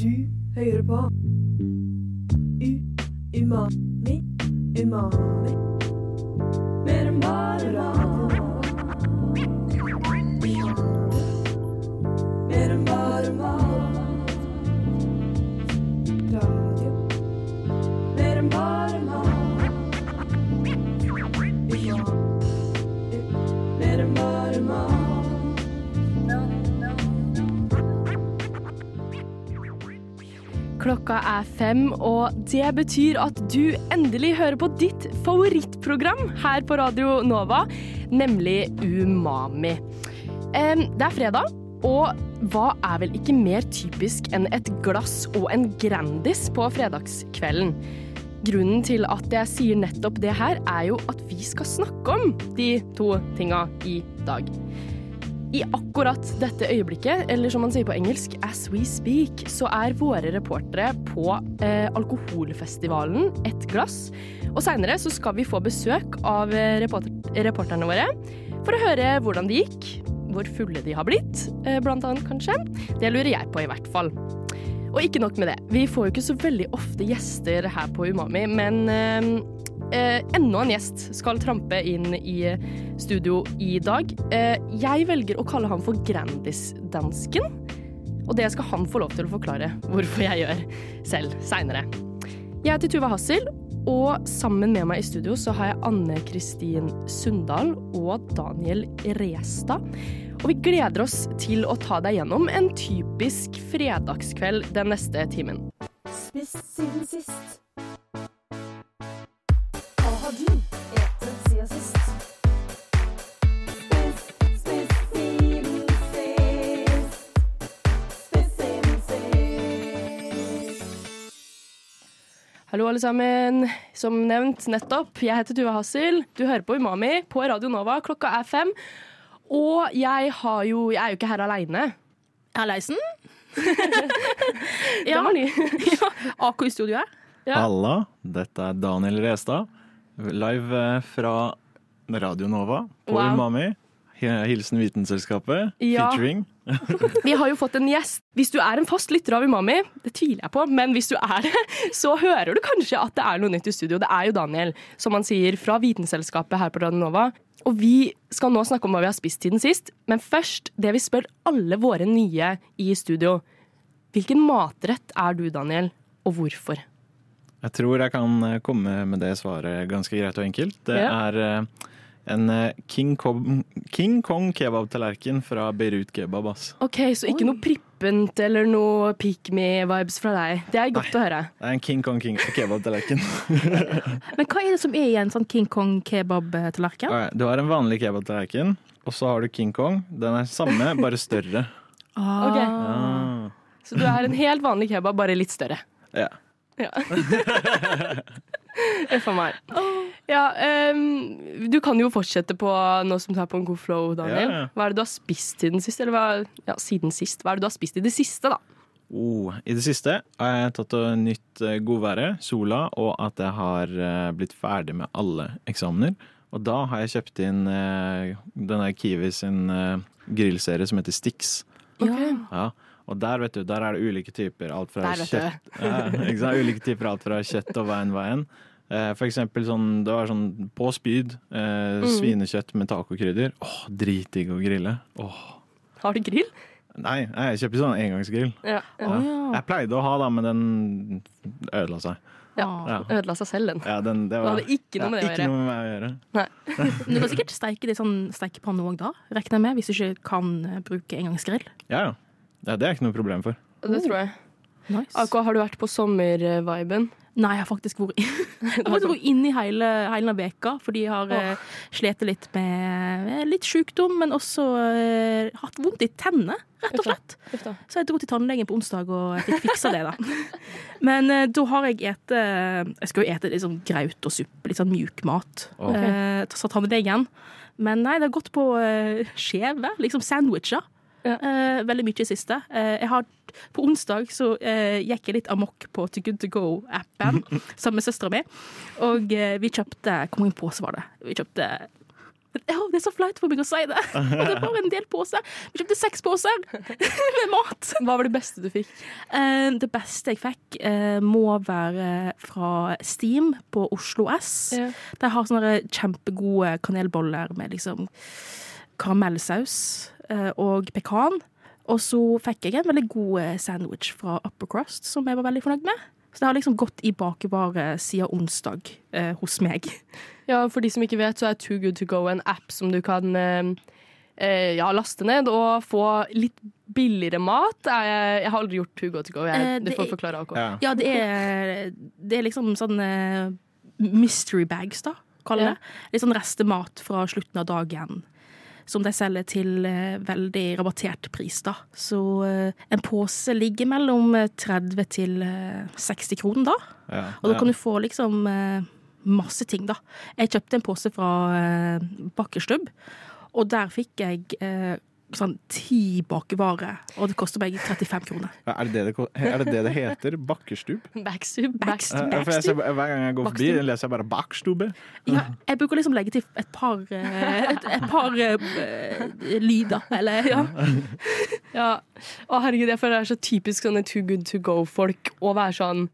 Du hører på. U Umami Umami Klokka er fem, og det betyr at du endelig hører på ditt favorittprogram her på Radio Nova, nemlig Umami. Det er fredag, og hva er vel ikke mer typisk enn et glass og en Grandis på fredagskvelden? Grunnen til at jeg sier nettopp det her, er jo at vi skal snakke om de to tinga i dag. I akkurat dette øyeblikket, eller som man sier på engelsk, as we speak, så er våre reportere på eh, alkoholfestivalen Et glass. Og seinere så skal vi få besøk av eh, reporter reporterne våre for å høre hvordan det gikk, hvor fulle de har blitt, eh, blant annet kanskje. Det lurer jeg på i hvert fall. Og ikke nok med det, vi får jo ikke så veldig ofte gjester her på Umami, men eh, eh, enda en gjest skal trampe inn i studio i dag. Eh, jeg velger å kalle han for Grandis-dansken, og det skal han få lov til å forklare hvorfor jeg gjør selv seinere. Jeg heter Tuva Hassel, og sammen med meg i studio så har jeg Anne Kristin Sundal og Daniel Restad. Og vi gleder oss til å ta deg gjennom en typisk fredagskveld den neste timen. Spist siden sist. Har du etet siden sist? Spis, spis siden sist. Spis siden sist. Hallo, alle sammen. Som nevnt nettopp, jeg heter Tuva Hassel. Du hører på Umami på Radio Nova. Klokka er fem. Og jeg har jo Jeg er jo ikke her aleine. Hallaisen. Ja. Var ny. ja, AK i studioet. Ja. Halla, dette er Daniel Restad. Live eh, fra Radio Nova på Wow. Umami. Hilsen Vitenselskapet, Ja. featuring. Vi har jo fått en gjest. Hvis du er en fast lytter av Umami, det tviler jeg på, men hvis du er det, så hører du kanskje at det er noe nytt i studio. Det er jo Daniel, som han sier, fra Vitenselskapet her på Radio Nova. Og vi skal nå snakke om hva vi har spist siden sist, men først det vi spør alle våre nye i studio. Hvilken matrett er du, Daniel, og hvorfor? Jeg tror jeg kan eh, komme med det svaret ganske greit og enkelt. Det Ja. er eh, en eh, King Kong, King Kong kebabtallerken fra Beirut Kebab. Ass. Ok, Så ikke noe prippent eller noe pick me-vibes fra deg. Det er godt å høre. Det er en King Kong kebabtallerken. Men hva er det som er i en sånn King Kong kebab-tallerken? Du har en vanlig kebabtallerken, og så har du King Kong. Den er samme, bare større. Ok. Ah. Så du har en helt vanlig kebab, bare litt større. Ja. Ja. Uff a meg. Ja, um, du kan jo fortsette på nå som du er på en god flow, Daniel. Ja, ja. Hva er det du har spist siden sist? Eller hva, ja, siden sist. Hva er det du har spist i det siste, da? Oh, I det siste har jeg tatt og nytt eh, godværet, sola, og at jeg har eh, blitt ferdig med alle eksamener. Og da har jeg kjøpt inn uh, denne Kiwi sin eh, grillserie som heter Stix. Okay. Ja. Og der vet du, der er det ulike typer. Alt fra Der kjøtt ja, ikke sant? Ulike typer alt fra kjøtt og veien veien. Eh, for eksempel sånn, det var sånn på spyd, eh, Mm. svinekjøtt med tacokrydder. Åh, dritdigg å grille. Åh. Har du grill? Nei, jeg kjøpte sånn engangsgrill. Ja. Ja. Jeg pleide å ha da, men den ødela seg. ja. Ja. Ødela seg selv, den. Ja, den, det Det var, hadde ikke noe med det å ikke gjøre. noe med meg å gjøre. Du kan sikkert steike det i sånn steikepanne òg, da, regner jeg med, hvis du ikke kan eh, bruke engangsgrill. Ja, ja. Ja, det er ikke noe problem for. Det tror jeg. Nice. Ako, har du vært på sommerviben? Nei, jeg har faktisk vært, jeg har faktisk vært inne i hele, hele veka, fordi jeg har oh. slitt litt med eh, litt sykdom, men også uh, hatt vondt i tennene, rett og slett. Så jeg dro til tannlegen på onsdag og jeg fikk fiksa det, da. Men uh, da har jeg ete Jeg skal jo ete litt sånn graut og suppe, litt sånn mjuk mat. Okay. Uh, sa tannlegen. Men nei, det har gått på uh, skjeve, liksom sandwicher. Ja. Eh, veldig mye i siste. Eh, jeg har, på onsdag så eh, gikk jeg litt amok på To Good To Go-appen sammen med søstera mi. Og eh, vi kjøpte Hvor mange poser var det? Vi kjøpte Oh, det er så flaut for meg å si det. Og det var en del poser. Vi kjøpte seks poser med mat. Hva var det beste du fikk? Uh, det beste jeg fikk, uh, må være fra Steam på Oslo S. Ja. De har sånne kjempegode kanelboller med liksom karamellsaus og pekan. Og så fikk jeg en veldig god eh, sandwich fra Upper Crust som jeg var veldig fornøyd med. Så det har liksom gått i bakevare siden onsdag eh, hos meg. Ja, For de som ikke vet, så er Too Good To Go en app som du kan eh, eh, ja, laste ned og få litt billigere mat. Jeg, jeg har aldri gjort Too Good To Go. Jeg, Eh, du det får er- forklare AK. Ja. Ja, det er, det er liksom sånn eh, mystery bags, da, kaller Ja. det. Litt sånn restemat fra slutten av dagen. Som de selger til eh, veldig rabattert pris, da. Så eh, en pose ligger mellom eh, 30 til eh, 60 kroner, da. Ja, Og da kan du få liksom masse ting, da. Jeg kjøpte en pose fra Bakkerstubb, og der fikk jeg sånn ti bakevarer, og det koster meg 35 kroner. Ja, Er det det det, er det det det heter? Bakkerstub? Backstub. Backstub. Ja, jeg ser, hver gang jeg går forbi, leser jeg bare 'bakstube'. Ja, jeg bruker liksom legge til et par, eh, et, et par uh, lyder, eller ja. Ja. Å, herregud, jeg føler det er så typisk sånne Too Good To Go-folk å være sånn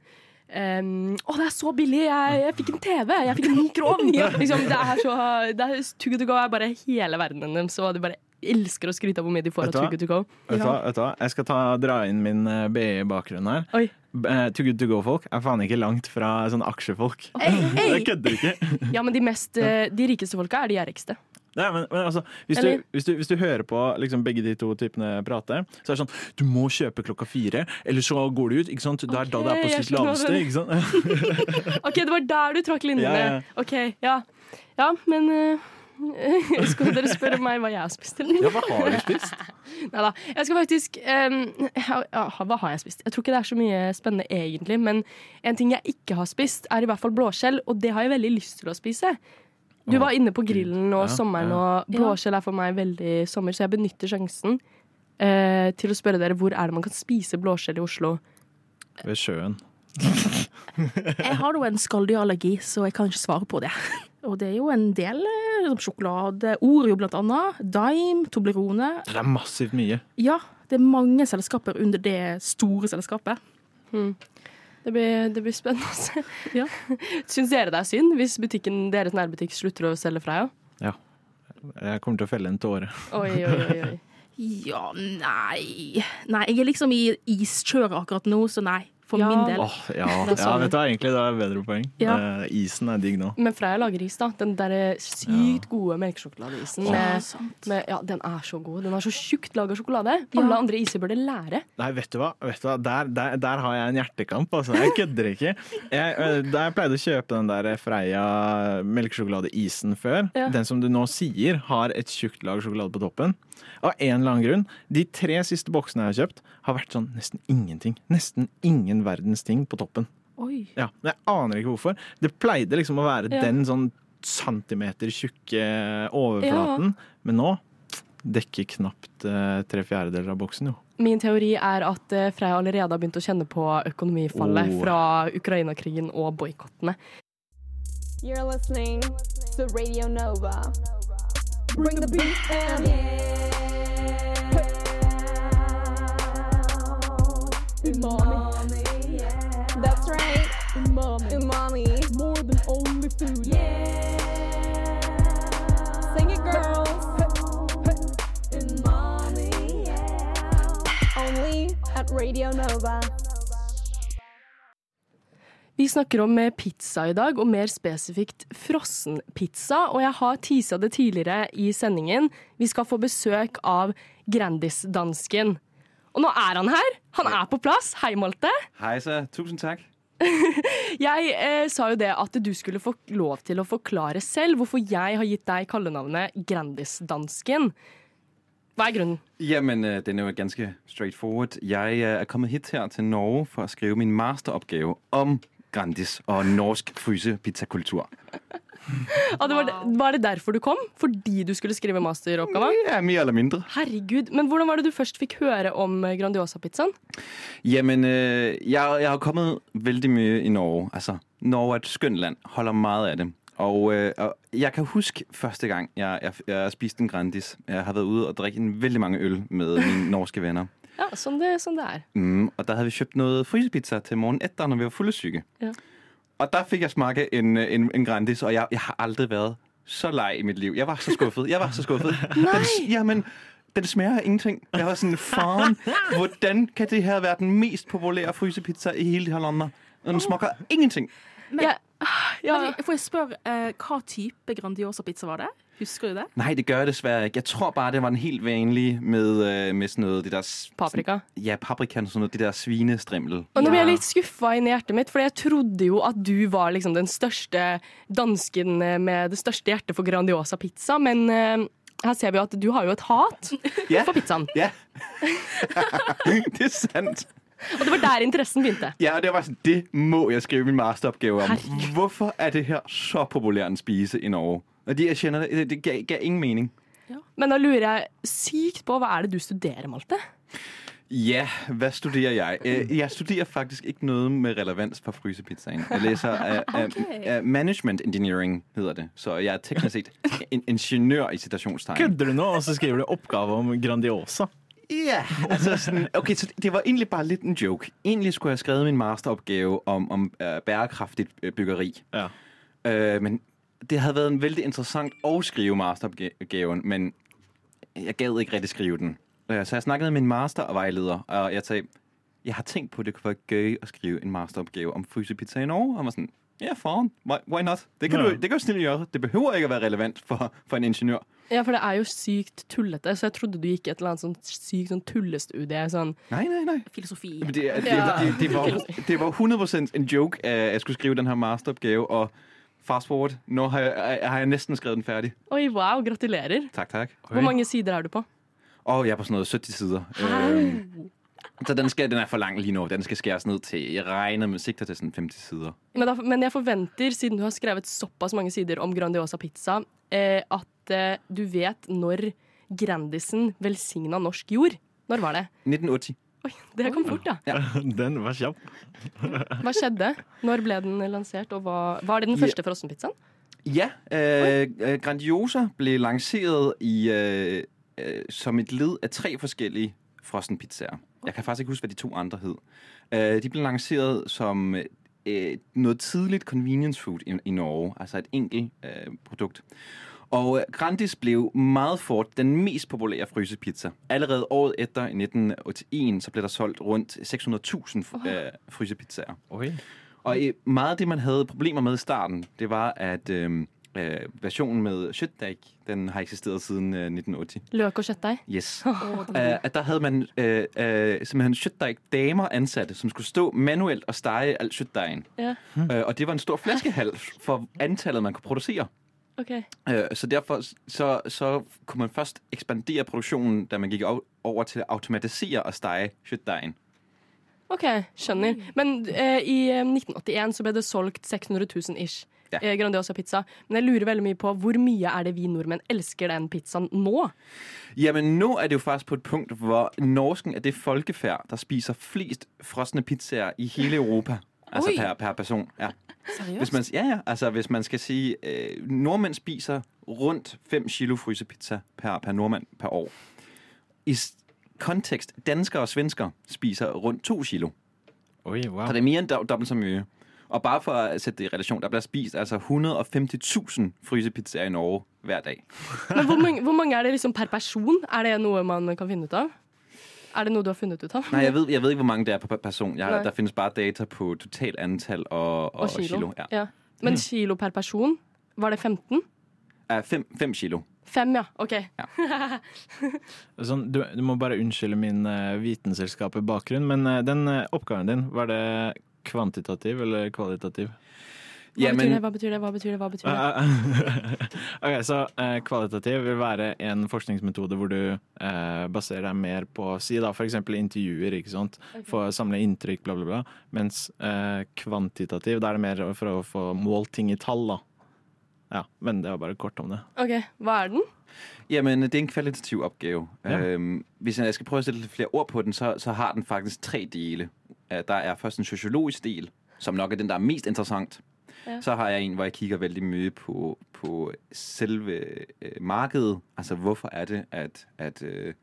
Um, å, det er så billig! Jeg, jeg fikk en TV! Jeg fikk en mikroovn! liksom, det er så det er, Too Good To Go er bare hele verdenen deres, og er bare elsker å skryte av hvor mye de får av Too Good To Go. Vet du hva? Vet du hva? Jeg skal ta, dra inn min eh, BI-bakgrunn her. Oi. Eh, Too good to go-folk er faen ikke langt fra sånn aksjefolk. Hey, hey. Jeg kødder ikke. Ja, men de, mest, eh, de rikeste folka er de gjerrigste. Nei, men, men altså, hvis, du, hvis, du, hvis du hører på liksom, begge de to typene prate, så er det sånn Du må kjøpe klokka fire, eller så går du ut. Ikke sant? Det er da det er på sitt laveste. Ikke sant? OK, det var der du trakk linjene. Ja, ja. OK, ja. Ja, men eh, Skal dere spørre meg hva jeg har spist? Eller? Ja, hva har du spist? Neida. Jeg skal faktisk um, ja, ja, Hva har jeg spist? Jeg tror ikke det er så mye spennende egentlig. Men en ting jeg ikke har spist, er i hvert fall blåskjell, og det har jeg veldig lyst til å spise. Du var inne på grillen og Ja, sommeren, og blåskjell er for meg veldig sommer, så jeg benytter sjansen uh, til å spørre dere hvor er det man kan spise blåskjell i Oslo. Ved sjøen. Jeg har jo en skalldyrallergi, så jeg kan ikke svare på det. Og det er jo en del eh, som sjokolade. Oreo blant annet. Dime, Toblerone. Det er massivt mye. Ja, det er mange selskaper under det store selskapet. Det blir, det blir spennende å se. Ja. Syns dere det er synd hvis butikken, deres nærbutikk slutter å selge Freia? Jeg kommer til å felle en tåre. Oi, oi, oi, oi. Ja, nei Nei, jeg er liksom i iskjøret akkurat nå, så nei. For Ja. min del. Oh, ja, Det ja, sånn. vet du egentlig det er bedre poeng. Ja. Uh, isen er digg nå. Men Freia lager is, da. Den der sykt gode melkesjokoladeisen. Med, ja, den er så god. Den har så tjukt laga sjokolade. Alle andre iser burde lære. Nei, vet du hva? Vet du hva? Der, der, der har jeg en hjertekamp, altså. Jeg kødder ikke. Jeg, øh, da jeg pleide å kjøpe den der Freia melkesjokoladeisen før, Ja. den som du nå sier har et tjukt lag sjokolade på toppen, av en eller annen grunn, de tre siste boksene jeg har kjøpt, har vært sånn nesten ingenting. Nesten ingen verdens ting på toppen. Oi. Ja, men Jeg aner ikke hvorfor. Det pleide liksom å være Ja. den sånn centimeter tjukke overflaten, men nå dekker knapt uh, tre fjerdedeler av boksen, jo. Min teori er at eh, Freia allerede har begynt å kjenne på økonomifallet Oh. fra Ukraina-krigen og boikottene. You're listening to Radio Nova. Bring the beat and Umami. That's right. Umami. Umami. More than only food. Yeah. Sing it, girls. Umami. Yeah. Only at Radio Nova. Vi snakker om pizza i dag, og mer spesifikt frossenpizza. Og jeg har tisa det tidligere i sendingen. Vi skal få besøk av Grandis-dansken. Og nå er han her! Han er på plass. Hei, Malte. Hei så, Tusen tak. Jeg eh, sa jo det at du skulle få lov til å forklare selv hvorfor jeg har gitt deg kallenavnet Grandis-dansken. Hva er grunnen? Jamen, øh, den er jo ganske straightforward. Jeg øh, er kommet hit her til Norge for å skrive min masteroppgave om Grandis og norsk frysepizzakultur. Ah, det var, var det derfor du kom? Fordi du skulle skrive masteroppgave? Ja, mye eller mindre. Herregud, Men hvordan var det du først fikk høre om eh, Grandiosa-pizzaen? Jamen, øh, jeg, jeg har kommet veldig mye i Norge. Altså, Norge er et skjønt land. Holder meget av det. Og, øh, og jeg kan huske første gang, jeg, jeg, jeg spiste en Grandis. Jeg har vært ude og drikke en veldig mange øl med mine norske venner. Ja, sånn det, som det er. Mm, og der hadde vi kjøpt noe frysepizza til morgen etter, når vi var fyldesyke. Ja. Og der fik jeg smake en, øh, en, en Grandis, og jeg, jeg har aldrig været så lei i mit liv. Jeg var så skuffet. Jeg var så skuffet. Nej. Den, jamen, den smager af ingenting. Jeg var sådan, faren, hvordan kan det her være den mest populære frysepizza i hele det her landet? Og den smager ingenting. Ja, ja. Men Får jeg spørre, eh, hva type Grandiosa-pizza var det? Husker du det? Nej, det gør jeg desværre ikke. Jeg tror bare, det var den helt vanlige med, øh, med sådan noget, det der... Paprika. Ja, paprika og sådan noget, det der svinestrimmel. Og nå blir jeg litt skuffa i hjertet mitt, for jeg trodde jo at du var liksom den største dansken eh, med det største hjertet for Grandiosa pizza, men eh, her ser vi jo at du har jo et hat yeah. for pizzaen. Ja. det er sant. Og det var der interessen begynte. Ja, og det var sådan, det må jeg skrive min masteroppgave om. Herregud. Hvorfor er det her så populært en spise i Norge? Og det, jeg kjenner, det, det gav ingen mening. Men da lurer jeg sykt på hva er det du studerer, Malte? Ja, hva studerer jeg? Øh, Jeg studerer faktisk ikke noe med relevans for frysepizzaen. Jeg leser uh, uh, uh, management engineering, hedder det. Så jeg er teknisk sett en ingeniør i citationstegn. Kødder du nå, og så skriver du oppgave om Grandiosa? Ja, altså sådan, okay, så det var egentlig bare litt en joke. Egentlig skulle jeg skrevet min masteroppgave om, om uh, bærekraftigt uh, byggeri. Ja. Uh, men det havde været en vældig interessant at skrive masteropgaven, men jeg gad ikke rigtig skrive den. Uh, så jeg snakkede med min mastervejleder, og jeg sagde, jeg har tænkt på, at det kunne være gøy at skrive en masteropgave om frysepizza i Norge. Og han var sådan, ja, faren, why, why not? Det kan, Ja. du, det kan du snille gjøre. Det behøver ikke at være relevant for, for en ingeniør. Ja, for det er jo sykt tullete, så jeg trodde du gikk et eller annet sånn sykt sånn tullestudie. Sånn nei, nei, nei. Filosofi. Det, er- det, det, det, var, det var 100% en joke, at jeg skulle skrive den her masteropgave, og fast forward, nå har jeg, har jeg nesten skrevet den ferdig. Oi, wow, gratulerer. Takk, takk. Hvor mange sider er du på? Og jeg er på sånn 70 sider. Hei. så den, skal, den er for lang lige nu. Den skal skæres ned til, jeg regner med sigter til sådan 50 sider. Men, da, men jeg forventer, siden du har skrevet såpass mange sider om Grandiosa pizza, eh, at eh, du vet når Grandisen velsigna norsk jord. Når var det? 1980. Oi, det kom fort, ja. Den var kjapp. Hva skjedde? Når ble den lansert, og hva, var det den første første frossenpizzaen? Ja, øh, øh, Grandiosa ble lansert i, øh, øh, som et led av tre forskellige frossenpizzaer. Jeg kan faktisk ikke huske, hva de to andre hed. Øh, de ble lansert som øh, noe tidlig convenience food i, i Norge, altså et enkelt øh, produkt. Og øh, Grandis blev meget fort den mest populære frysepizza. Allerede året etter, i 1981, så ble der solgt rundt 600.000 øh, frysepizzaer. Okay. Og øh, meget af det, man hadde problemer med i starten, det var, at øh, versjonen versionen med kjøttdeig, den har eksisteret siden øh, 1980. Løk og kjøttdeig? Yes. Uh, at der hadde man øh, øh, simpelthen kjøttdeig damer ansatte, som skulle stå manuelt og stege alt kjøttdeigen. Ja, Uh, og det var en stor flaskehals for antallet, man kunne producere. OK. Uh, så derfor så, så kunne man først ekspandere produksjonen da man gikk over til å automatisere og steie kjøttdeigen. Ok, skjønner. Men eh, i eh, 1981 så ble det solgt 600 000 ish. Ja. eh, Grandiosa pizza. Men jeg lurer veldig mye på hvor mye er det vi nordmenn elsker den pizzaen nå? Ja, men nå er det jo faktisk på et punkt, hvor norsken er det folkefærd, der spiser flest frosne pizzaer i hele Europa. Altså per, per person. Ja. Seriøst? Hvis man, ja, ja. Altså, hvis man skal sige, øh, nordmænd spiser rundt 5 kilo frysepizza per, per nordmand per år. I kontekst, danskere og svensker spiser rundt 2 kilo. Oi, wow. Så det er mere end do- dobbelt så mye. Og bare for at sætte det i relation, der bliver spist altså 150.000 frysepizzaer i Norge hver dag. Men hvor mange, hvor mange er det liksom per person? Er det noe man kan finne ut av? Er det noe du har funnet ut av? Nei, jeg ved, jeg ved ikke, hvor mange det er per per person. Jeg, der finnes bare data på totalt antall og, og, Og kilo. Ja. Ja. Men kilo per person? Var det 15? Eh, fem, fem kilo. Fem, ja. OK. Sånn, du, du må bare unnskylde min uh, vitenselskapet-bakgrunn, men uh, den uh, oppgaven din, var det kvantitativ eller kvalitativ? Hva betyr det? Hva betyr det? Hva betyr det? Hva betyr det? ok, så uh, Kvalitativ vil være en forskningsmetode hvor du uh, baserer deg mer på si da, f.eks. intervjuer, ikke sant? For å samle inntrykk, bla, bla, bla. Mens uh, kvantitativ, da er det mer for å få målt ting i tall. da. Ja, Men det var bare kort om det. OK, hva er den? Jamen, det er en kvalitativ oppgave. Ja. Øhm, hvis jeg skal prøve å stille litt flere ord på den, så, så har den faktisk tre deler. Uh, der er først en sosiologisk del, som nok er den, der er mest interessant. Ja. Så har jeg en, hvor jeg kikker veldig mye på, på selve øh, markedet. Altså, hvorfor er det, at, at øh,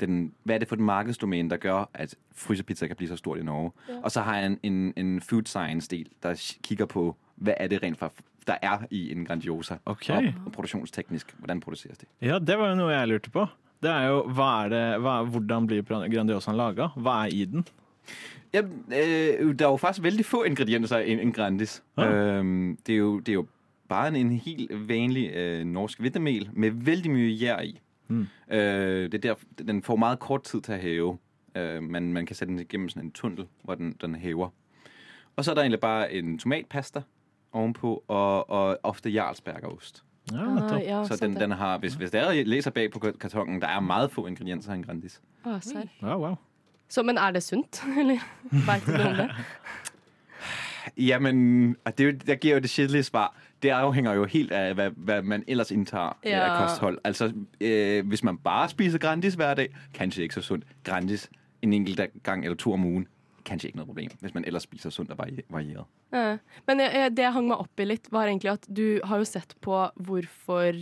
den, Hva er det for et markedsdomen der gør, at frysepizza kan bli så stort i Norge? Ja. Og så har jeg en, en, en food science-del, der kikker på, hva er det rent for, der er i en Grandiosa? Okay. Og produksjonsteknisk, hvordan produseres det? Ja, det var jo noe jeg lurte på. Det er jo, hva er det, hva, Hvordan blir Grandiosaen laga? Hva er i den? Ja, øh, der er jo faktisk vældig få ingredienser i en, en Grandis. Ja. Øhm, det, er jo, det er jo bare en, en helt vanlig øh, norsk hvedemel med vældig mye jær i. Mm. Øh, det er der, den får meget kort tid til at hæve. Øh, man, man kan sætte den igennem sådan en tunnel, hvor den, den hæver. Og så er der egentlig bare en tomatpasta ovenpå, og, og ofte jarlsbergerost. Ja, Ah, ja, så den, det. den har, hvis, hvis dere læser bag på kartongen, der er meget få ingredienser i en Grandis. Oh. Ja, wow. Så, men er det sunt, eller? veit du om det? Jamen, og det, er jo- der giver jo det kedelige svar. Det afhænger jo helt af, hvad, hvad man ellers indtager ja. Af kosthold. Altså, øh, hvis man bare spiser Grandis hver dag, kanskje ikke så sundt. Grandis en enkelt gang eller to om ugen, kanskje ikke noe problem, hvis man ellers spiser sunt og vari- varieret. Ja. Men jeg, jeg, det jeg hang meg opp i litt, var egentlig at du har jo sett på hvorfor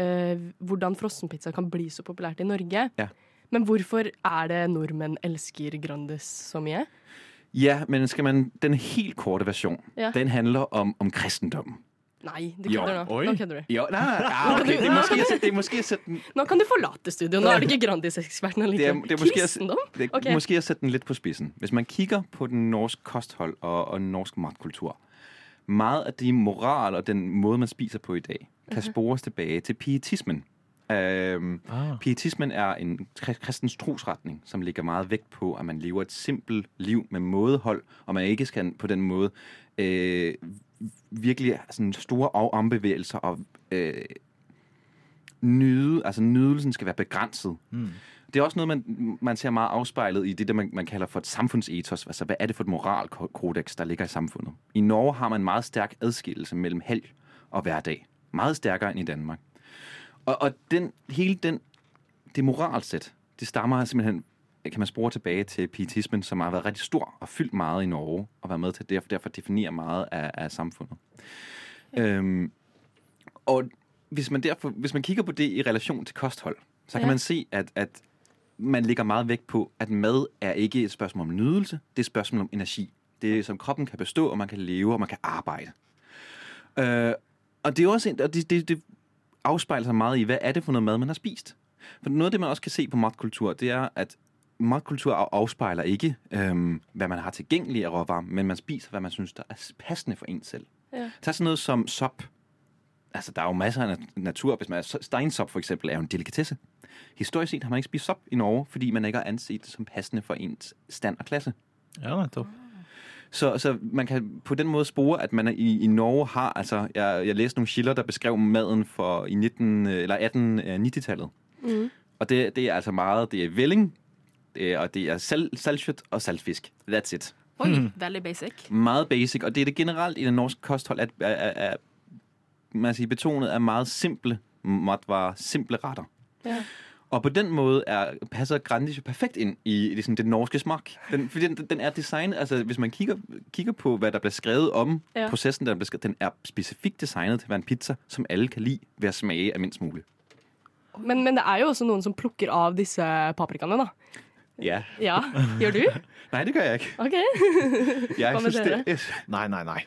øh, hvordan frossenpizza kan bli så populært i Norge. Ja. Men hvorfor er det nordmenn elsker Grandis så mye? Ja, men skal man, den helt korte versjonen. Ja. den handler om, om kristendom. Nei, du kødder nå. oi. Nå kødder du. Ja, nei, nej, ah, okay. det er måske jeg setter, er måske jeg setter den, Nå kan du forlate studio. Nå er det ikke Grandis-eksperten det er, det er måske, Kristendom? det er Okay. måske jeg setter den litt på spissen. Hvis man kigger på den norske kosthold og, og norsk matkultur, meget av de moral og den måde, man spiser på i dag, kan spores tilbake til pietismen. Øhm, Ah. pietismen er en kri- kristens trosretning, som ligger meget vægt på, at man lever et simpelt liv med mådehold, og man ikke skal på den måde øh, virkelig sådan store ombevægelser og øh, nyde, altså nydelsen skal være begrænset. Mm. Det er også noget, man, man ser meget afspejlet i det, der man, man kalder for et samfundsetos. Altså, hvad er det for et moralkodex, der ligger i samfundet? I Norge har man en meget stærk adskillelse mellem helg og hverdag. Meget stærkere end i Danmark. Og, og den, hele den, det moralsæt, det stammer simpelthen, kan man spore tilbage til pietismen, som har været rigtig stor og fyldt meget i Norge, og været med til derfor, derfor definere meget af, af samfundet. Øhm, og hvis man, derfor, hvis man kigger på det i relation til kosthold, så kan Ja. man se, at, at man lægger meget vægt på, at mad er ikke et spørgsmål om nydelse, det er et spørgsmål om energi. Det er, som kroppen kan bestå, og man kan leve, og man kan arbejde. Øh, og det er også en, og det, det, det afspejler sig meget i, hvad er det for noget mad, man har spist. For noget af det, man også kan se på matkultur, det er, at matkultur af- afspejler ikke, øhm, hvad man har tilgængeligt af råvarer, men man spiser, hvad man synes, der er passende for en selv. Ja. Tag sådan noget som sop. Altså, der er jo masser af natur. Hvis man er steinsop for eksempel, er jo en delikatesse. Historisk set har man ikke spist sop i Norge, fordi man ikke har anset det som passende for ens stand og klasse. Ja, nettopp. Så, så man kan på den måde spore, at man er i, i Norge har, altså, jeg, jeg læste nogle kilder, der beskrev maden for i 19, øh, eller 1890-tallet. Mm. Og det, det er altså meget, det er velling, det er, og det er sal, saltkjøtt og saltfisk. That's it. Oi, mm. veldig basic. Meget basic, og det er det generelt i den norske kosthold, at, at, at, at man siger, betonet er meget simple matvarer, simple retter. Ja. Og på den måde er, passer Grandis jo perfekt ind i, det, sådan, det norske smak. Den, fordi den, den er designet, altså hvis man kigger, kigger på, hvad der bliver skrevet om Ja. processen, der bliver skrevet, den er specifikt designet til at være en pizza, som alle kan lide ved at smage af mindst muligt. Men, men det er jo også noen som plukker av disse paprikaene, da. Ja. Ja, gjør du? Nej, det gør jeg ikke. OK. Jeg med synes, dere? det, er- Nei, nei, nei.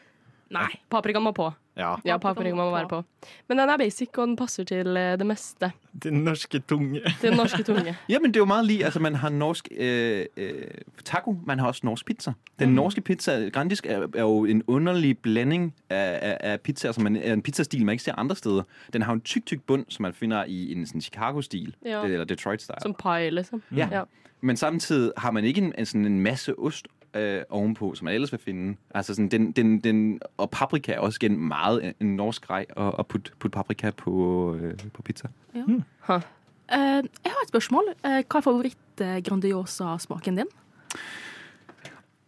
Nei, paprikaen må på. Ja. Ja, paprikaen må være på. Men den er basic, og den passer til eh, det meste. Den norske tunge. Til den norske tunge. Jamen, det er jo meget lige, altså man har norsk eh, taco, man har også norsk pizza. Den mm. norske pizza, Grandisk er, er jo en underlig blanding av, av, av pizzaer, som man, er en pizzastil, man ikke ser andre steder. Den har en tykk, tykk bund, som man finner i en Chicago-stil, Ja. eller Detroit-style. Som pie, liksom. Ja. Ja. Men samtidig har man ikke en, en, en masse ost øh, ovenpå, som man ellers vil finde. Altså sådan, den, den, den, og paprika er også igen meget en, norsk grej at, at putte put paprika på, øh, på pizza. Eh, jeg har et spørsmål. Uh, hva er favoritt-Grandiosa-smaken din?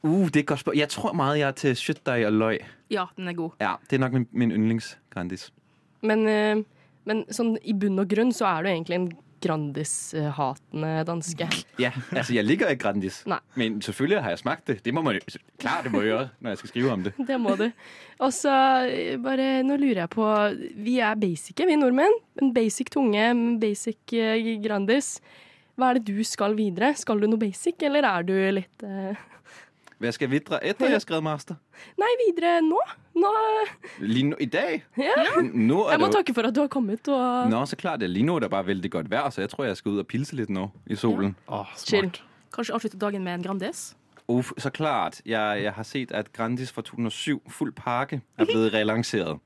Uh, det er et godt spørgsmål. Jeg tror meget, jeg er til kjøttdeig og løg. Ja, den er god. Ja, det er nok min, min yndlings Grandis. Men, uh, men sånn, i bunn og grunn så er du egentlig en Grandis-hatende danske. Ja, altså jeg ligger ikke Grandis. Nei. Men selvfølgelig har jeg smakt det. Det må man jo, klart det må jeg gjøre, når jeg skal skrive om det. Det må du. Og så eh, bare, nå lurer jeg på Vi er basice, vi nordmenn. En basic tunge, basic eh, Grandis. Hva er det du skal videre? Skal du noe basic, eller er du litt eh, Hvad skal videre etter jeg har skrevet master? Nei, videre nå. Nå Lino, i dag? ja. Nå er Jeg må det takke for at du har kommet. Og Nå, så klart. Lige nu er det bare veldig godt vær, så jeg tror, jeg skal ut og pilse litt nå i solen. Åh, chill. smart. Kanskje avslutte dagen med en Grandis? Uff, så klart. Jeg, jeg har sett at Grandis fra 2007, Full pakke, er blevet relansert.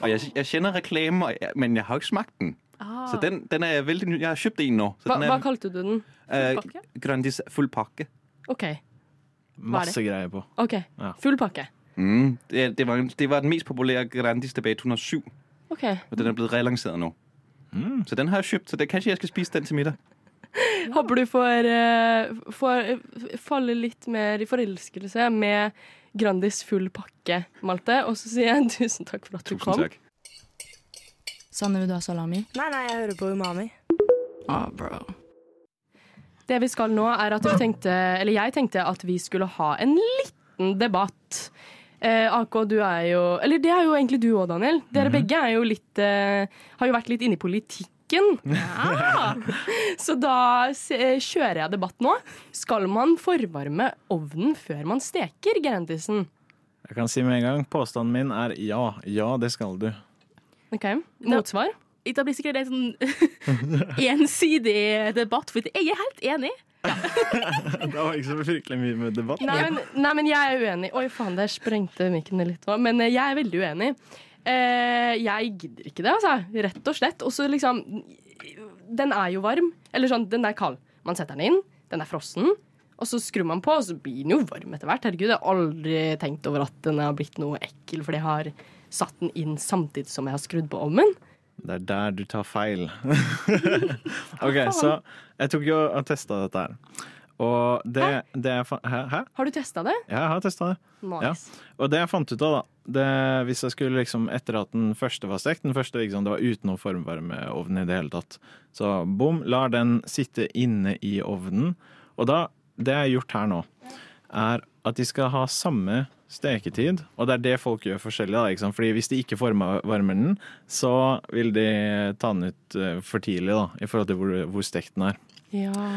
Og jeg, jeg kjenner reklamen, men jeg har ikke smakt den. Ah. Så den, den er veldig ny. Jeg har kjøpt en nå. Så hva, den hva er, kalte du den? Full pakke? Grandis full pakke. OK. Masse greier på. ok. Ja. Full pakke. Mm, det, det, var, det var den mest populære Grandis tilbage i 2007, OK. og den er blevet relanceret nå. Mm. Så den har jeg kjøpt, så det, kanskje jeg skal spise den til middag. Håper du får, eh, får eh, falle litt mer i forelskelse med Grandis full pakke, Malte. Og så sier jeg tusen takk for at du Tusen kom. takk. Sanne, vil du ha salami? Nei, nei, jeg hører på Umami. Ah, bro. Det vi skal nå, er at vi tenkte, eller jeg tenkte at vi skulle ha en liten debatt. Eh, AK, du er jo Eller det er jo egentlig du òg, Daniel. Dere begge er jo litt eh, Har jo vært litt inne i politikken. Så da se, kjører jeg debatt nå. Skal man forvarme ovnen før man steker Grandisen? Jeg kan si med en gang, påstanden min er ja. Ja, det skal du. OK. Motsvar? Det blir sikkert en sånn ensidig debatt, for jeg er helt enig. Det var ikke så fryktelig mye med debatt. Nei men, nei, men jeg er uenig. Oi, faen, der sprengte mikken litt òg. Men eh, jeg er veldig uenig. Eh, jeg gidder ikke det, altså. Rett og slett. Og så liksom Den er jo varm. Eller sånn, den er kald. Man setter den inn, den er frossen. Og så skrur man på, og så blir den jo varm etter hvert. Herregud, jeg har aldri tenkt over at den har blitt noe ekkel fordi jeg har satt den inn samtidig som jeg har skrudd på ovnen. Det er der du tar feil. OK, så jeg tok jo og testa dette her. Og det, det jeg Hæ? Hæ? Har du testa det? Ja, jeg har testa det. Nice. Og det jeg fant ut av, da det, Hvis jeg skulle liksom Etter at den første var stekt, den første liksom, det var uten noe formvarmeovn i det hele tatt, så bom, lar den sitte inne i ovnen. Og da Det jeg har gjort her nå, er at de skal ha samme steketid. Og det er det folk gjør forskjellig. Da, ikke sant? Fordi hvis de ikke varmer den, så vil de ta den ut eh, for tidlig da, i forhold til hvor, hvor stekt den er. Ja.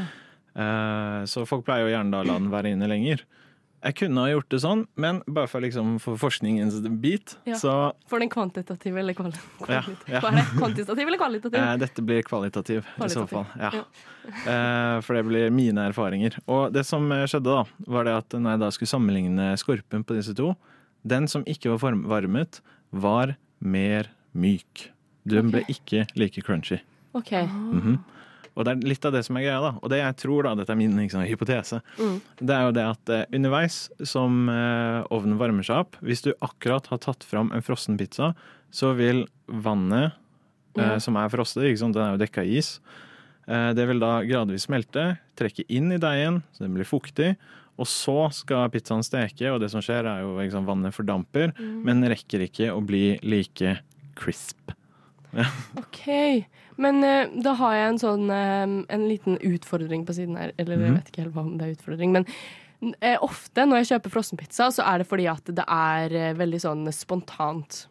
Eh, så folk pleier jo gjerne da å la den være inne lenger. Jeg kunne ha gjort det sånn, men bare for, liksom, for forskningens bit, Ja. så For den kvantitative eller kvalitative? Ja, ja. Hva er det? Kvantitativ eller kvalitativ? eh, dette blir kvalitativ, i så fall. Ja. Eh, for det blir mine erfaringer. Og det som eh, skjedde da, var det at når jeg da skulle sammenligne skorpen på disse to, den som ikke var varmet, var mer myk. Den ble ikke like crunchy. OK. Mhm. Og det er litt av det som er greia, da. Og det jeg tror, da, dette er min liksom, hypotese, Mm. det er jo det at eh, underveis som eh, ovnen varmer seg opp, hvis du akkurat har tatt fram en frossen pizza, så vil vannet eh, som er frostet, ikke sant, den er jo dekka i is, eh, det vil da gradvis smelte, trekke inn i deigen, så den blir fuktig. Og så skal pizzaen steke, og det som skjer er jo liksom, vannet fordamper, men rekker ikke å bli like crisp. OK. Men uh, da har jeg en sånn eh, En liten utfordring på siden her. Eller jeg Mhm. vet ikke helt hva om det er utfordring, men uh, ofte når jeg kjøper frossenpizza, så er det fordi at det er veldig sånn spontant.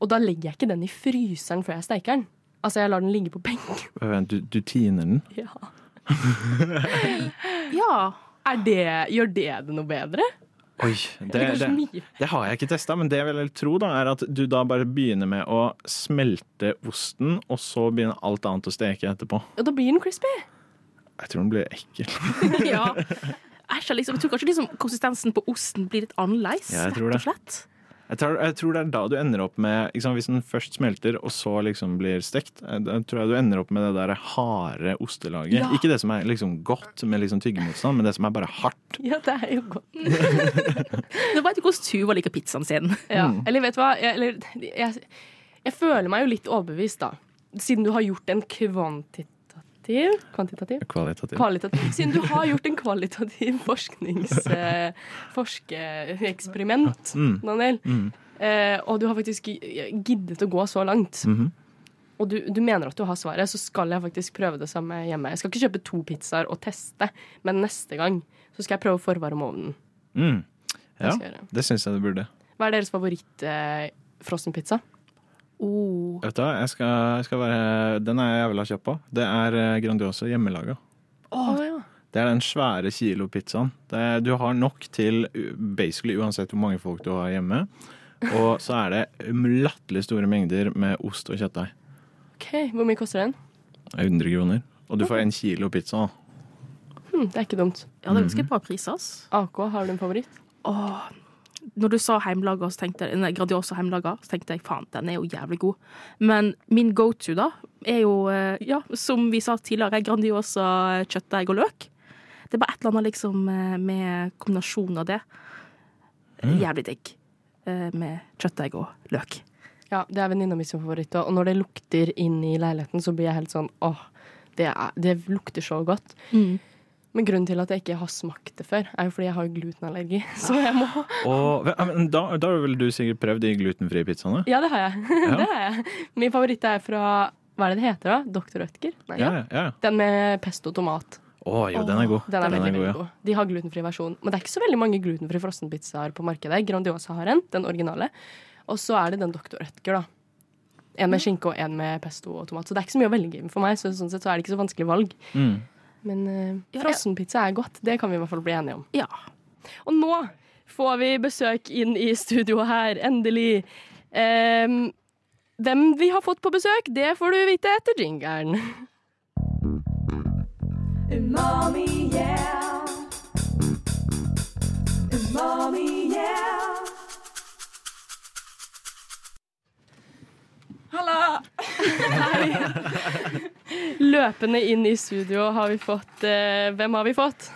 Og da legger jeg ikke den i fryseren før jeg steiker den. Altså, jeg lar den ligge på benk. Vent, Du, du tiner den. Ja. Ja. Er det, gjør det det noe bedre? Oi, det, det, det har jeg ikke testa, men det jeg vil tro da, er at du da bare begynner med å smelte osten, og så begynner alt annet å steke etterpå. Og da blir den crispy. Jeg tror den blir ekkel. ja. Æsj, liksom, jeg tror kanskje liksom, konsistensen på osten blir litt annerledes, Ja, jeg tror rett og det. Jeg tror, jeg tror det er da du ender opp med liksom, Hvis den først smelter, og så liksom blir stekt, eh, da tror jeg du ender opp med det der harde ostelaget. Ja. Ikke det som er liksom godt med liksom tyggemotstand, men det som er bare hardt. Ja, det er jo godt. Nå veit du hvordan Tuva liker pizzaen sin. Ja. Mm. Eller vet du hva? Jeg, eller, jeg, jeg føler meg jo litt overbevist, da. Siden du har gjort en kvantitativ Kvantitativ? Kvalitativ. Kvalitativ. Siden du har gjort en kvalitativ forskereksperiment, Eh, Mm. Daniel. Mm. Eh, og du har faktisk giddet å gå så langt. Mhm. og du, du mener at du har svaret, så skal jeg faktisk prøve det samme hjemme. Jeg skal ikke kjøpe to pizzaer og teste, men neste gang så skal jeg prøve å forvarme ovnen. Mm. Det Ja, det syns jeg du burde. Hva er deres favoritt eh? Oh. Vet du hva, jeg skal, jeg skal være Den er jeg jævla kjapp på. Det er eh, Grandiosa hjemmelaga. Oh, ja. Det er den svære kilopizzaen. Det, du har nok til basically uansett hvor mange folk du har hjemme. Og så er det latterlig store mengder med ost og kjøttdeig. OK, hvor mye koster den? Er 100 kroner. Og du får en kilo pizza. da. Hm, det er ikke dumt. Ja, det er ganske bra priser. AK, har du en favoritt? Åh, når du sa heimelaga, så tenkte jeg, nei, Gradiosa heimelaga, så tenkte jeg faen, den er jo jævlig god. Men min go to, da, er jo, eh, ja, som vi sa tidligere, Grandiosa kjøttdeig og løk. Det er bare et eller annet liksom eh, med kombinasjonen av det. Jævlig digg. eh, Med kjøttdeig og løk. Ja, det er venninna mi sin favoritt. Og når det lukter inn i leiligheten, så blir jeg helt sånn åh, det, er, det lukter så godt. Men grunnen til at jeg ikke har smakt det før, er jo fordi jeg har glutenallergi. Så jeg må Og, men da, da har vel du sikkert prøvd de glutenfrie pizzaene? Ja, det har jeg. det har jeg. Min favoritt er fra Hva er det det heter, da? Dr. Rødtger? Nei. Ja, ja. ja. Den med pesto og tomat. Å jo, den er god. Den er veldig, veldig ja. god. De har glutenfri versjon. Men det er ikke så veldig mange glutenfrie frossenpizzaer på markedet. Grandiosa har en, den originale. Og så er det den Dr. Rødtger, da. En med skinke og en med pesto og tomat. Så det er ikke så mye å velge i for meg, så sånn sett så er det ikke så vanskelig valg. Mm. Men uh, frossenpizza er godt. Det kan vi i hvert fall bli enige om. Ja. Og nå får vi besøk inn i studio her, endelig. Um, hvem vi har fått på besøk, det får du vite etter jingeren. Umami, yeah. Umami, yeah. Løpende inn i studio har vi fått eh, Hvem har vi fått?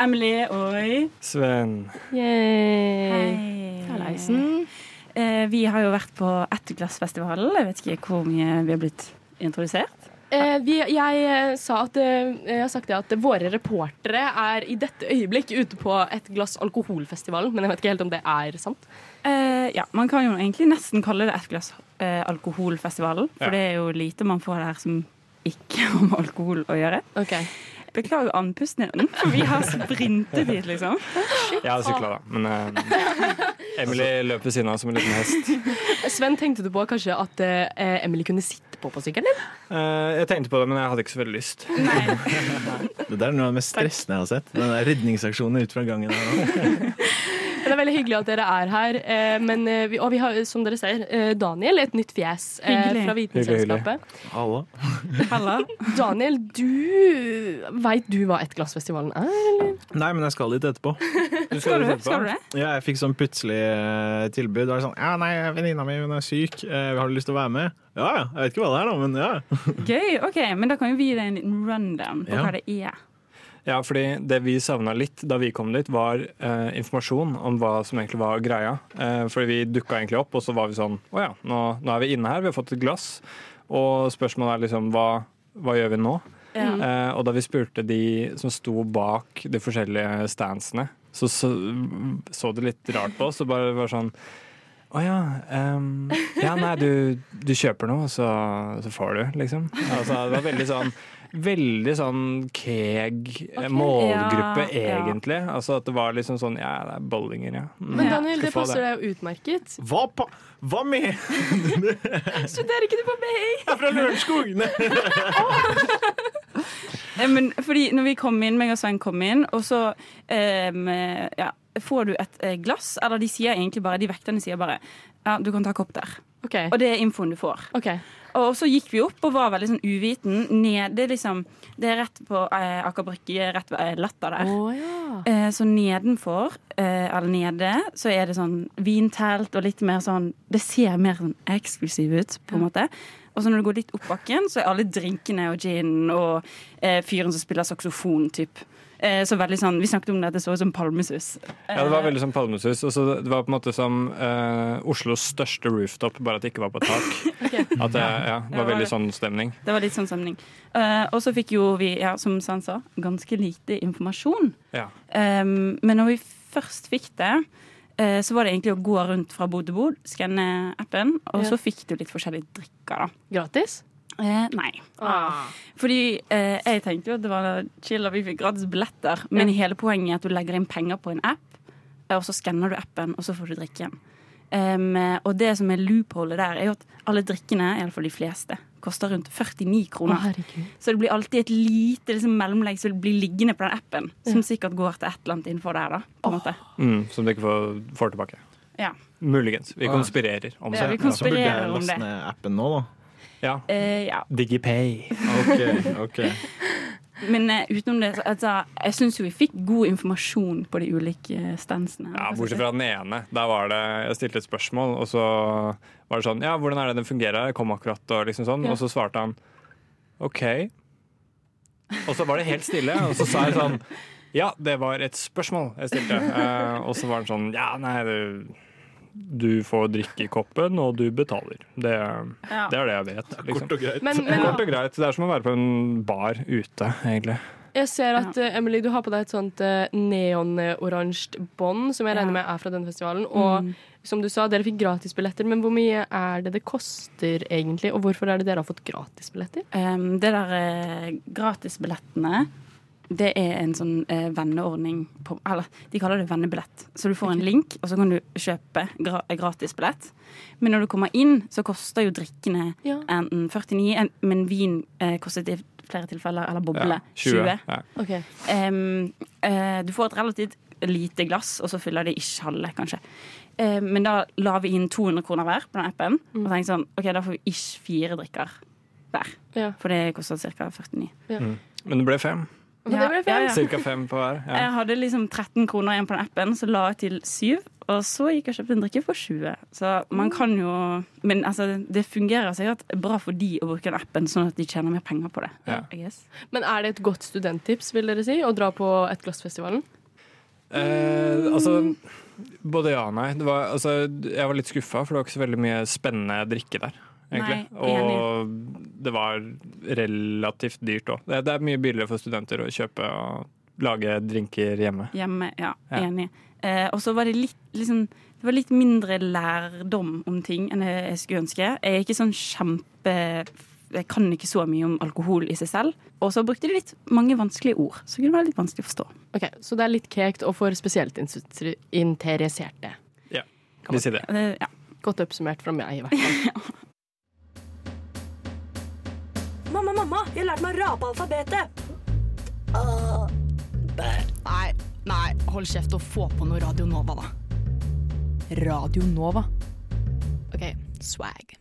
Emily og Sven. Yay. Hallaisen. Eh, vi har jo vært på Etterglassfestivalen. Jeg vet ikke hvor mye vi har blitt introdusert. Eh, vi, jeg eh, sa at eh, Jeg har sagt det at våre reportere er i dette øyeblikk ute på et glass alkoholfestivalen, men jeg vet ikke helt om det er sant. Eh, ja, Man kan jo egentlig nesten kalle det Etterglass eh, alkoholfestivalen. For Ja. det er jo lite man får der som ikke om alkohol å gjøre. Okay. Beklager andpusten din, for vi har sprintet dit, liksom. Jeg hadde sykla, da. Men eh, Emily løp ved siden av som en liten hest. Sven, tenkte du på kanskje at eh, Emily kunne sitte på på sykkelen din? Eh, jeg tenkte på det, men jeg hadde ikke så veldig lyst. Nei. Det der er noe av det mest stressende jeg har sett. Den der redningsaksjonen ut fra gangen her nå. Det er veldig hyggelig at dere er her. Eh, men, eh, vi, og vi har, som dere ser, eh, Daniel, et nytt fjes eh, Hyggelig. fra Vitenselskapet. Alla. Halla. Daniel, du Veit du hva Ettglassfestivalen er, eller? Nei, men jeg skal dit etterpå. Du Skal du, etterpå? skal du det? Ja, jeg fikk sånn plutselig tilbud. Det var sånn, ja, nei, Venninna mi hun er syk, har du lyst til å være med? Ja ja, jeg vet ikke hva det er, da, men ja. Gøy. ok, Men da kan jo vi gi deg en liten rundown på Ja. hva det er. Ja, fordi det vi savna litt da vi kom dit, var eh, informasjon om hva som egentlig var greia. Eh, fordi vi dukka egentlig opp, og så var vi sånn Å ja, nå, nå er vi inne her, vi har fått et glass. Og spørsmålet er liksom hva, hva gjør vi nå? Eh, og da vi spurte de som sto bak de forskjellige standsene, så så, så det litt rart på oss. Og bare var sånn Å ja. Um, ja, nei, du, du kjøper noe, så, så får du, liksom. Altså, det var veldig sånn Veldig sånn keeg okay, målgruppe, Ja, ja. egentlig. Altså at det var liksom sånn Ja, det er bollinger, ja. Mm, Men Daniel, det passer deg jo utmerket. Hva, pa hva med Studerer ikke du på BI? Jeg er fra Lørenskog? Eh, Men fordi når vi kom inn, meg og Svein kom inn, og så um, ja, får du et eh, glass, eller de sier egentlig bare, de vekterne sier bare ja, du kan ta kopp der. OK. Og det er infoen du får. Okay. Og så gikk vi opp og var veldig sånn uviten. Nede, liksom, det er rett på eh, Aker Brygge, rett ved eh, Latter der. Oh, ja. Eh, så nedenfor, eh, eller nede, så er det sånn vintelt og litt mer sånn Det ser mer sånn eksklusiv ut, på en måte. Og så når du går litt opp bakken, så er alle drinkene og ginen og eh, fyren som spiller saksofon, typ. Eh, så veldig sånn, Vi snakket om det, at det så ut som palmesus. Ja, det var veldig som Palmesus. Og så det var på en måte som eh, Oslos største rooftop, bare at det ikke var på tak. tak. At det ja, var var veldig sånn stemning. Det var litt sånn stemning. Eh, og så fikk jo vi, ja, som Sven sa, ganske lite informasjon. Ja. Eh, men når vi først fikk det, eh, så var det egentlig å gå rundt fra bod til bod, skanne appen, og Ja. så fikk du litt forskjellige drikker. da. Gratis? Eh, nei. Ah. Fordi eh, jeg tenkte jo at det var chill at vi fikk gratis billetter, men hele poenget er at du legger inn penger på en app, eh, og så skanner du appen, og så får du drikken. Um, og det som er loopholet der, er jo at alle drikkene, iallfall de fleste, koster rundt 49 kroner. Å, Så det blir alltid et lite liksom, mellomlegg som blir liggende på den appen, som sikkert går til et eller annet innenfor der, da. Måte. Mm, som du ikke får, får tilbake. Ja. Muligens. Vi konspirerer om Ja, det. vi Så burde jeg konspirerer om laste det. ned appen nå, da. Ja. Eh, ja. Digipay. Ok, ok. Men uh, utenom det, altså, jeg syns jo vi fikk god informasjon på de ulike stansene. Ja, Bortsett fra den ene. Der var det, Jeg stilte et spørsmål, og så var det sånn Ja, hvordan er det den fungerer? Jeg kom akkurat, og liksom sånn. Og så svarte han OK. Og så var det helt stille, og så sa jeg sånn Ja, det var et spørsmål jeg stilte. Uh, og så var han sånn Ja, nei, det, du får drikke i koppen, og du betaler. Det, Ja. det er det jeg vet. Liksom. Kort og greit. Men, men Kort og greit. Det er som å være på en bar ute, egentlig. jeg ser at eh, Emily, du har på deg et sånt uh, neonoransje bånd, som jeg regner med er fra denne festivalen. Og Mm. som du sa, dere fikk gratisbilletter, men hvor mye er det det koster egentlig? Og hvorfor er det dere har fått gratisbilletter? Um, det der eh, gratisbillettene, det er en sånn eh, venneordning på Eller de kaller det vennebillett. Så du får en link, og så kan du kjøpe gra gratisbillett. Men når du kommer inn, så koster jo drikkene Ja. enten 49, en, men vin eh, kostet i flere tilfeller, eller boble, Ja, 20. Ja. Okay. Um, eh, du får et relativt lite glass, og så fyller det ikke halve, kanskje. Eh, men da la vi inn 200 kroner hver på den appen. Og tenkte sånn, ok, da får vi ikke fire drikker hver. Ja. For det koster ca. 49. Men det ble fem. Men det ble fem. Ja, ja. Cirka fem på hver. Ja. Jeg hadde liksom 13 kroner igjen på den appen, så la jeg til 7. Og så gikk jeg og kjøpte en drikke for 20. Så man kan jo Men altså, det fungerer sikkert bra for de å bruke den appen, sånn at de tjener mer penger på det. Ja. Men er det et godt studenttips, vil dere si, å dra på Et glass-festivalen? Eh, altså, både ja og nei. Det var, altså, jeg var litt skuffa, for det var ikke så veldig mye spennende drikke der. Egentlig. Nei, og det var relativt dyrt òg. Det, det er mye billigere for studenter å kjøpe og lage drinker hjemme. Hjemme, ja. Ja. Enig. Eh, og så var det litt liksom, Det var litt mindre lærdom om ting enn jeg skulle ønske. Jeg er ikke sånn kjempe Jeg kan ikke så mye om alkohol i seg selv. Og så brukte de litt mange vanskelige ord, så det kunne være litt vanskelig å forstå. Ok, Så det er litt kekt og for spesielt interesserte? Ja, Vi sier det. Ja. Godt oppsummert fra meg, i hvert fall. Mamma, jeg lærte meg å rape alfabetet. Nei, nei, hold kjeft og få på noe Radio Nova, da. Radio Nova. OK, swag.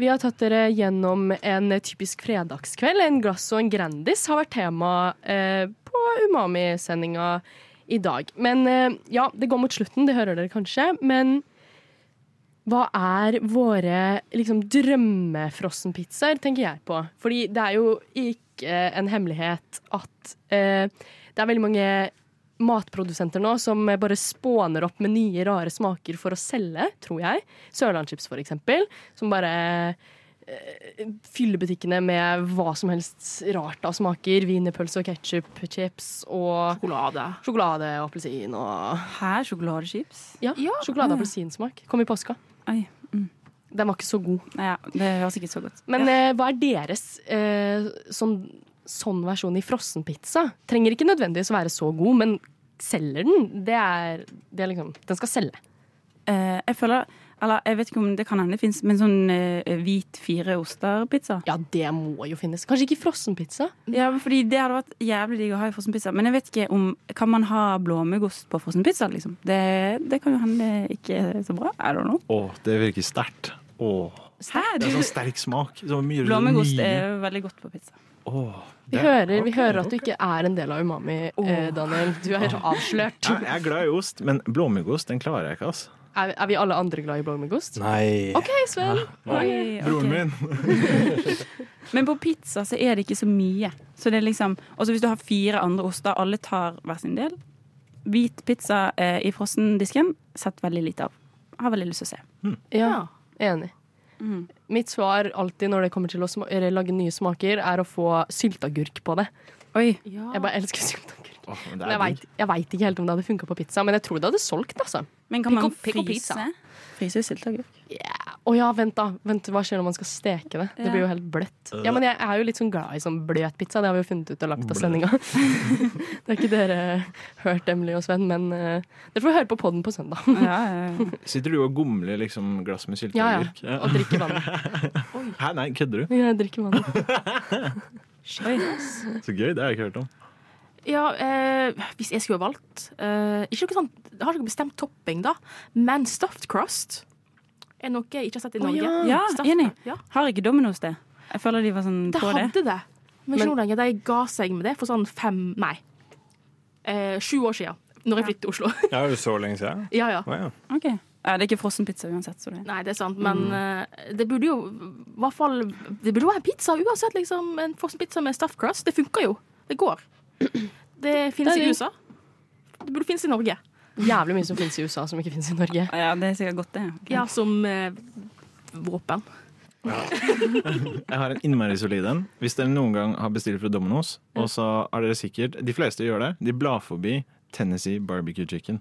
Vi har tatt dere gjennom en typisk fredagskveld. En glass og en Grandis har vært tema eh, på Umami-sendinga i dag. Men eh, ja, det går mot slutten, det hører dere kanskje. Men hva er våre liksom, drømmefrossenpizzaer, tenker jeg på. Fordi det er jo ikke en hemmelighet at eh, det er veldig mange matprodusenter nå som bare spåner opp med nye, rare smaker for å selge, tror jeg. Sørlandschips, for eksempel. Som bare eh, fyller butikkene med hva som helst rart av smaker. Wienerpølse og ketsjup-chips og Sjokolade. sjokolade og appelsin og Her Ja. Ja, sjokolade- og appelsinsmak. Kom i påska. Oi. Mm. Den var ikke så god. Ja, det var sikkert så godt Men eh, hva er deres eh, sånn, sånn versjon i frossenpizza? Trenger ikke nødvendigvis å være så god, men selger den? Det er, det er liksom Den skal selge. Eh, jeg føler Eller jeg vet ikke om det kan hende det fins, men sånn eh, hvit fire oster-pizza. Ja, det må jo finnes. Kanskje ikke frossenpizza? Ja, fordi det hadde vært jævlig digg å ha i frossenpizza. Men jeg vet ikke om Kan man ha blåmuggost på frossenpizza, liksom? Det, det kan jo hende ikke er så bra. I don't know. Å, det virker sterkt. Å, Hæ? det er sånn sterk smak. Så mye Blåmuggost mye. er veldig godt på pizza. Å, Vi, hører, vi hører at du ikke er en del av Umami, eh, Daniel. Du er avslørt. Jeg jeg er glad i ost, men blåmuggost den klarer jeg ikke. altså. Er, er vi alle andre glad i blåmuggost? Nei. OK, Sven. Oi, ok. Broren min. Men på pizza så er det ikke så mye. Så det er liksom Også hvis du har fire andre oster, alle tar hver sin del. Hvit pizza eh, i frossendisken sett veldig lite av. Har veldig lyst til å se. Ja, enig. Mm. Mitt svar alltid når det kommer til å lage nye smaker, er å få sylteagurk på det. Oi. Jeg bare elsker sylteagurk. Oh, men jeg veit vet, ikke helt om det hadde funka på pizza, men jeg tror det hadde solgt, altså. Men kan man pick up fryse? pizza. Fryse sylteagurk. Å ja, vent da. Vent, Hva skjer når man skal steke det? Det blir jo helt bløtt. Ja, men jeg er jo litt sånn glad i sånn bløt pizza. Det har vi jo funnet ut og lagt av sendinga. det har ikke dere hørt, Emily og Sven, men uh, dere får høre på podden på søndag. Ja, ja, ja. Sitter du og gomler liksom glass med Ja, ja. sylteagurk? Og drikker vann. Hæ, nei, kødder du? Ja, Jeg drikker vann. Så gøy, det har jeg ikke hørt om. Ja, eh, hvis jeg skulle ha valgt eh, Ikke noe sånn, Jeg har ikke bestemt topping, da, men stuffed crust er noe jeg ikke har sett i Norge. ja. Ja, Stuffed enig. Ja. Har ikke Domino's det? Jeg føler de var sånn Det på det. hadde det, men ikke noe nå lenger. De ga seg med det for sånn fem Nei, eh, sju år siden. Når jeg flyttet til Oslo. Ja, er det så lenge siden? ja, ja. Å, ja. Ok. Ja, det er ikke frossenpizza uansett. Så det. Nei, det er sant, men eh, det burde jo i hvert fall Det burde jo være en pizza uansett, liksom. En frossenpizza med stuffed crust. Det funker jo. Det går. Det finnes Det i. USA. Det burde finnes i Norge. Jævlig mye som finnes i USA som ikke finnes i Norge. Ja, det er sikkert godt, det. Okay. Ja, som eh, våpen. Jeg har en innmari solid en. Hvis dere noen gang har bestilt fra Domino's, og så er dere sikkert De fleste gjør det. De blar forbi Tennessee barbecue chicken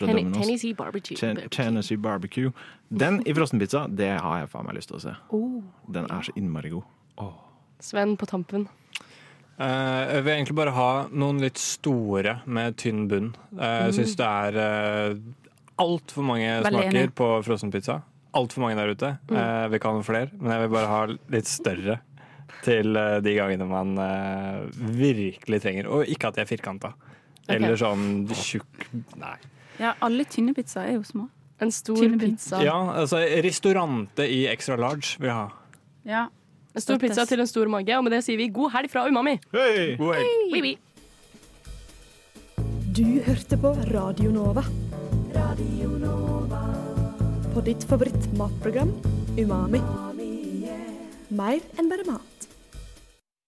fra Ten- Domino's. Tennessee barbecue. Ten- Tennessee barbecue. Den i frossenpizza, det har jeg faen meg lyst til å se. Oh. Den er så innmari god. Sven på tampen. Uh, jeg vil egentlig bare ha noen litt store med tynn bunn. Eh, Jeg syns det er uh, altfor mange Veldig smaker enig. på frossenpizza. Altfor mange der ute. Eh, vi kan ha flere, men jeg vil bare ha litt større til eh, de gangene man eh, virkelig trenger. Og ikke at de er firkanta. Eller sånn tjukk Nei. Ja, alle tynne pizzaer er jo små. En stor Tynne pizza. Ja, altså restaurante i extra large vil jeg ha. Ja. En stor pizza til en stor mage, og med det sier vi god helg fra Umami. Hei! God helg. Oui, oui. Du hørte på Radio Nova. På ditt favorittmatprogram Umami. Mer enn bare mat.